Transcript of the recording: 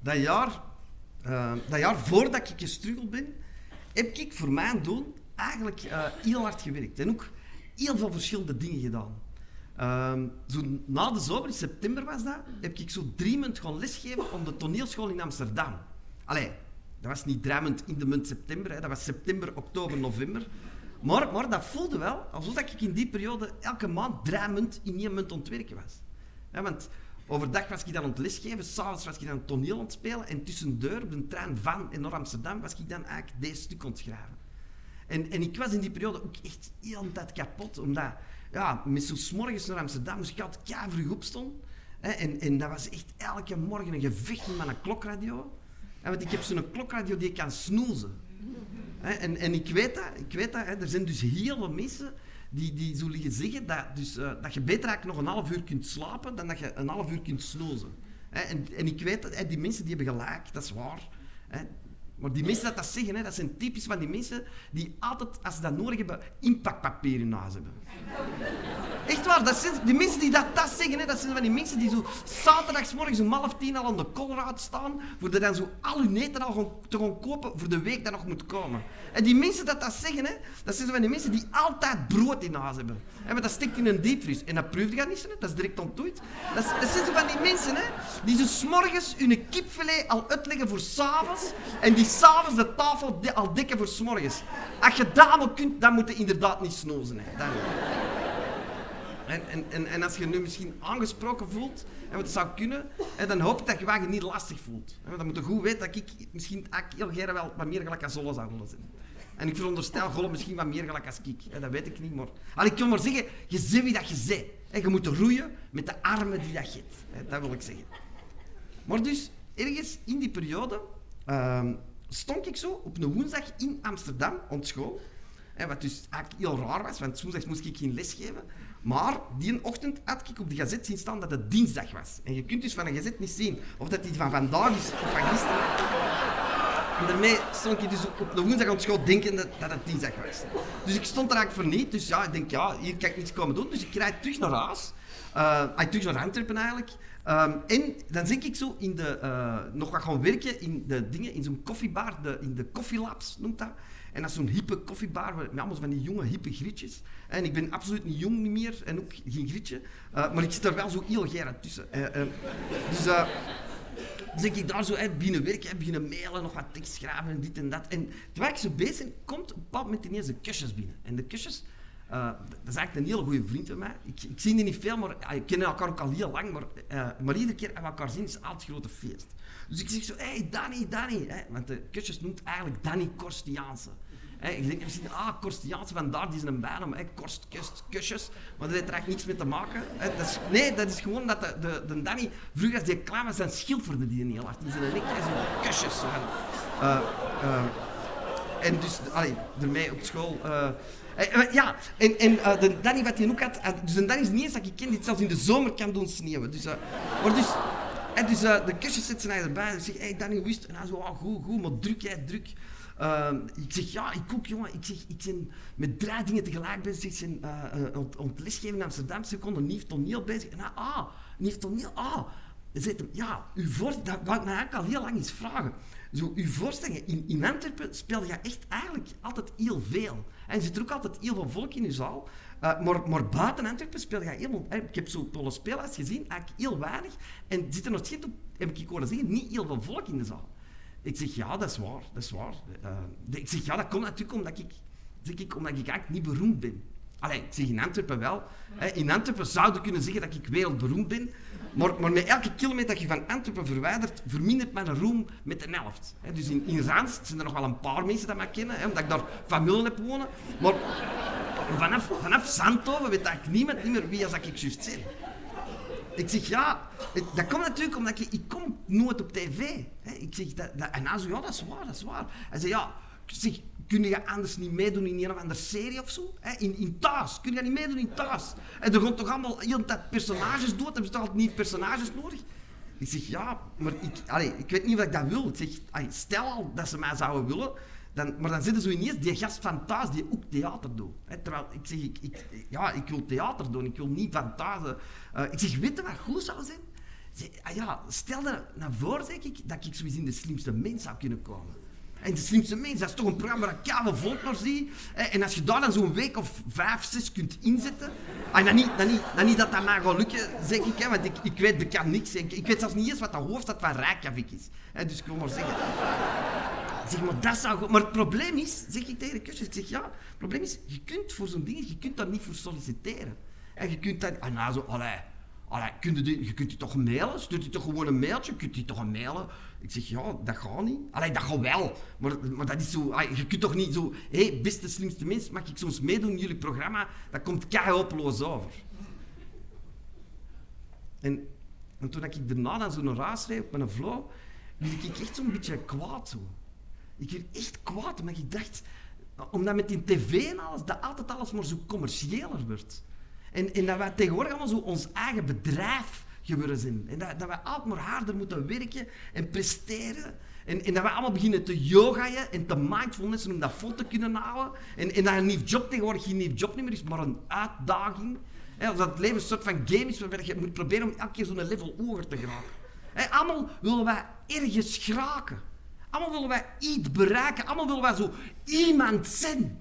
dat jaar, uh, dat jaar voordat ik gestruggeld ben, heb ik voor mijn doen eigenlijk uh, heel hard gewerkt. En ook heel veel verschillende dingen gedaan. Uh, zo na de zomer, in september was dat, heb ik zo drie maanden gaan lesgeven op de toneelschool in Amsterdam. Allee, dat was niet drie maanden in de maand september, hè. dat was september, oktober, november. Maar, maar dat voelde wel alsof ik in die periode elke maand drie maanden in één maand ontwerken was. Ja, want overdag was ik dan aan het lesgeven, s'avonds was ik dan toneel aan het spelen en tussendoor op de trein van en naar Amsterdam was ik dan eigenlijk deze stuk aan het schrijven. En, en ik was in die periode ook echt heel tijd kapot, omdat ja, met zo'n morgens naar Amsterdam moest ik altijd vroeg opstaan. Hè, en, en dat was echt elke morgen een gevecht met een klokradio. Want ik heb zo'n klokradio die kan snoezen. Hè, en, en ik weet dat, ik weet dat hè, er zijn dus heel veel mensen die, die zo liggen zeggen dat, dus, uh, dat je beter eigenlijk nog een half uur kunt slapen dan dat je een half uur kunt snoezen. En, en ik weet dat die mensen die hebben gelijk, dat is waar. Maar die mensen dat dat zeggen, hè, dat zijn typisch van die mensen die altijd, als ze dat nodig hebben, inpakpapier in huis hebben. Echt waar, dat zijn, die mensen die dat, dat zeggen, hè, dat zijn van die mensen die zo zaterdagsmorgens om half tien al aan de koolraad staan, voor dan zo al hun eten al gaan, te gaan kopen voor de week dat nog moet komen. En die mensen dat dat zeggen, hè, dat zijn van die mensen die altijd brood in huis hebben. Dat stikt in een diepvries. En dat proef je niet, hè, dat is direct ontdooid. Dat, dat zijn van die mensen hè, die zo s'morgens hun kipfilet al uitleggen voor s'avonds en die s'avonds de tafel al dekken voor s'morgens. Als je dat kunt, dan moet je inderdaad niet snozen. Hè. Dan en, en, en, en, als je nu misschien aangesproken voelt, en wat zou kunnen, en dan hoop ik dat je je niet lastig voelt. En dan moet je goed weten dat ik misschien heel graag wel wat meer gelijk als Zolle zou willen zijn. En ik veronderstel Golle misschien wat meer gelijk als ik. En dat weet ik niet, maar... Al, ik kan maar zeggen, je ziet wie dat je bent. En je moet roeien met de armen die dat je hebt. Dat wil ik zeggen. Maar dus, ergens in die periode uh, stond ik zo op een woensdag in Amsterdam op wat dus eigenlijk heel raar was, want woensdags moest ik geen les geven. Maar die ochtend had ik op de gazet zien staan dat het dinsdag was. En je kunt dus van een gazet niet zien of dat die van vandaag is of van gisteren. En daarmee stond ik dus op de woensdag aan school denken dat, dat het dinsdag was. Dus ik stond er eigenlijk voor niet. Dus ja, ik denk, ja, hier kan ik niets komen doen. Dus ik rijd terug naar huis. Uh, terug naar Antwerpen eigenlijk. Um, en dan denk ik zo in de, uh, nog wat gaan werken in de dingen, in zo'n koffiebar, de, in de koffielabs noemt dat. En dat is zo'n hippe koffiebar met allemaal van die jonge, hippe grietjes. En ik ben absoluut niet jong meer en ook geen grietje. Uh, maar ik zit er wel zo heel gerend tussen. Uh, dus dus ik daar zo uit binnen werken, beginnen mailen, nog wat tekst schrijven en dit en dat. En terwijl ik zo bezig ben, komt op een bepaald moment ineens de kusjes binnen. En de kusjes, uh, dat is eigenlijk een hele goede vriend van mij. Ik, ik zie die niet veel, maar we kennen elkaar ook al heel lang. Maar, uh, maar iedere keer dat we elkaar zien, is altijd een grote feest. Dus ik zeg zo, hey, Danny, Danny. Hè, want de kusjes noemt eigenlijk Danny Korstiaanse. Ik denk misschien, ah, Korstiaans, vandaar, die een bijnaam, hey, Korst, kust, kusjes. Maar dat heeft er eigenlijk niets mee te maken. Dat is, nee, dat is gewoon dat de, de, Danny, vroeger als die klaar was, zijn schilderde die heel hard. Die zijn een nek, zo kusjes. Zo uh, uh, en dus, allee, ermee op school... Uh, ja, en, en uh, de Danny wat hij ook had, dus een Danny is niet eens dat ik ken, die zelfs in de zomer kan doen sneeuwen. Dus, uh, maar dus, en dus uh, de kusjes zitten naar erbij en zegt, hey Danny, wist? En hij zo, oh, goed, goed, maar druk jij, druk. Uh, ik zeg, ja, ik ook, jongen. Ik zeg, ik ben met drie dingen tegelijk bezig. Ik ben uh, uh, ont, lesgeven in Amsterdam. Ze konden nieuw toneel bezig. En hij, ah, nieuw toneel, ah. Zegt hem, ja, uw voorstelling, dat wou ik me eigenlijk al heel lang eens vragen. Zo, uw voorstellingen, in, in Antwerpen speel je echt eigenlijk altijd heel veel. En er zit ook altijd heel veel volk in uw zaal. Uh, maar, maar buiten Antwerpen speel je heel veel. Ik heb zo Polen spelers gezien, eigenlijk heel weinig. En zit er nog steeds heb niet heel veel volk in de zaal. Ik zeg, ja, dat is waar, dat is waar. Uh, ik zeg, ja, dat komt natuurlijk omdat ik, zeg ik, omdat ik eigenlijk niet beroemd ben. Allee, ik zeg in Antwerpen wel. Hè, in Antwerpen zouden kunnen zeggen dat ik wereldberoemd ben. Maar, met elke kilometer dat je van Antwerpen verwijdert, vermindert mijn roem met een helft. Hè, dus in, in zijn er nog wel een paar mensen dat mij kennen, hè, omdat ik daar familie heb wonen. Maar vanaf, vanaf Zandhoven weet ik niemand niet meer wie als ik juist ben. Ik zeg, ja, dat komt natuurlijk omdat ik, ik kom nooit op tv. Ik zeg, dat, dat, en hij zei, ja, dat is waar, dat is waar. Hij zei, ja, zeg, kun je anders niet meedoen in een of andere serie of zo? In, in thuis, kun je niet meedoen in thuis? En er gaan toch allemaal heel tijd personages dood, hebben ze toch altijd nieuwe personages nodig? Ik zeg, ja, maar ik, allez, ik weet niet wat ik dat wil. Ik zeg, stel al dat ze mij zouden willen, dan, maar dan zitten ze ineens die gast van thuis die ook theater doet. terwijl ik zeg, ik, ik, ja, ik wil theater doen, ik wil niet van thuis. Uh, ik zeg, weet je wat goed zou zijn? ah ja, stel er naar voor, zeg ik, dat ik zoiets in de slimste mens zou kunnen komen. En de slimste mens, dat is toch een programma ik koude volk naar zie. En als je daar dan zo'n week of vijf, zes kunt inzetten... En dan niet, dan niet, dan niet dat dat mij gaat lukken, zeg ik, hè, want ik, ik weet kan niks. Ik, ik weet zelfs niet eens wat de hoofdstad van Reykjavik is. Dus ik wil maar zeggen... Zeg maar, dat zou. Maar het probleem is, zeg ik tegen de ik zeg ja, het probleem is, je kunt voor zo'n ding, je kunt daar niet voor solliciteren. En je kunt dat... Ah, nou, zo, allee, allee, kun je, je kunt die toch mailen? Stuurt je toch gewoon een mailtje? Kunt je toch een mailen? Ik zeg, ja, dat gaat niet. Allee, dat gaat wel. Maar, maar dat is zo... je kunt toch niet zo... Hé, hey, beste slimste mens, mag ik soms meedoen in jullie programma? Dat komt kei hopeloos over. En, en toen ik daarna dan zo'n raas reed op mijn flow, werd ik echt zo'n beetje kwaad. Zo. Ik werd echt kwaad, omdat ik dacht... Omdat met die tv en alles, dat altijd alles maar zo commerciëler wordt. En, en dat wij tegenwoordig allemaal zo ons eigen bedrijf geworden zijn. En dat, dat wij altijd maar harder moeten werken en presteren. En, en dat we allemaal beginnen te yogaën en te mindfulness om dat vol te kunnen houden. En, en dat een nieuw job tegenwoordig geen nieuw job meer is, maar een uitdaging. Dat het leven een soort van game is waarbij je moet proberen om elke keer zo'n level over te geraken. Allemaal willen wij ergens geraken. Allemaal willen wij iets bereiken. Allemaal willen wij zo iemand zijn.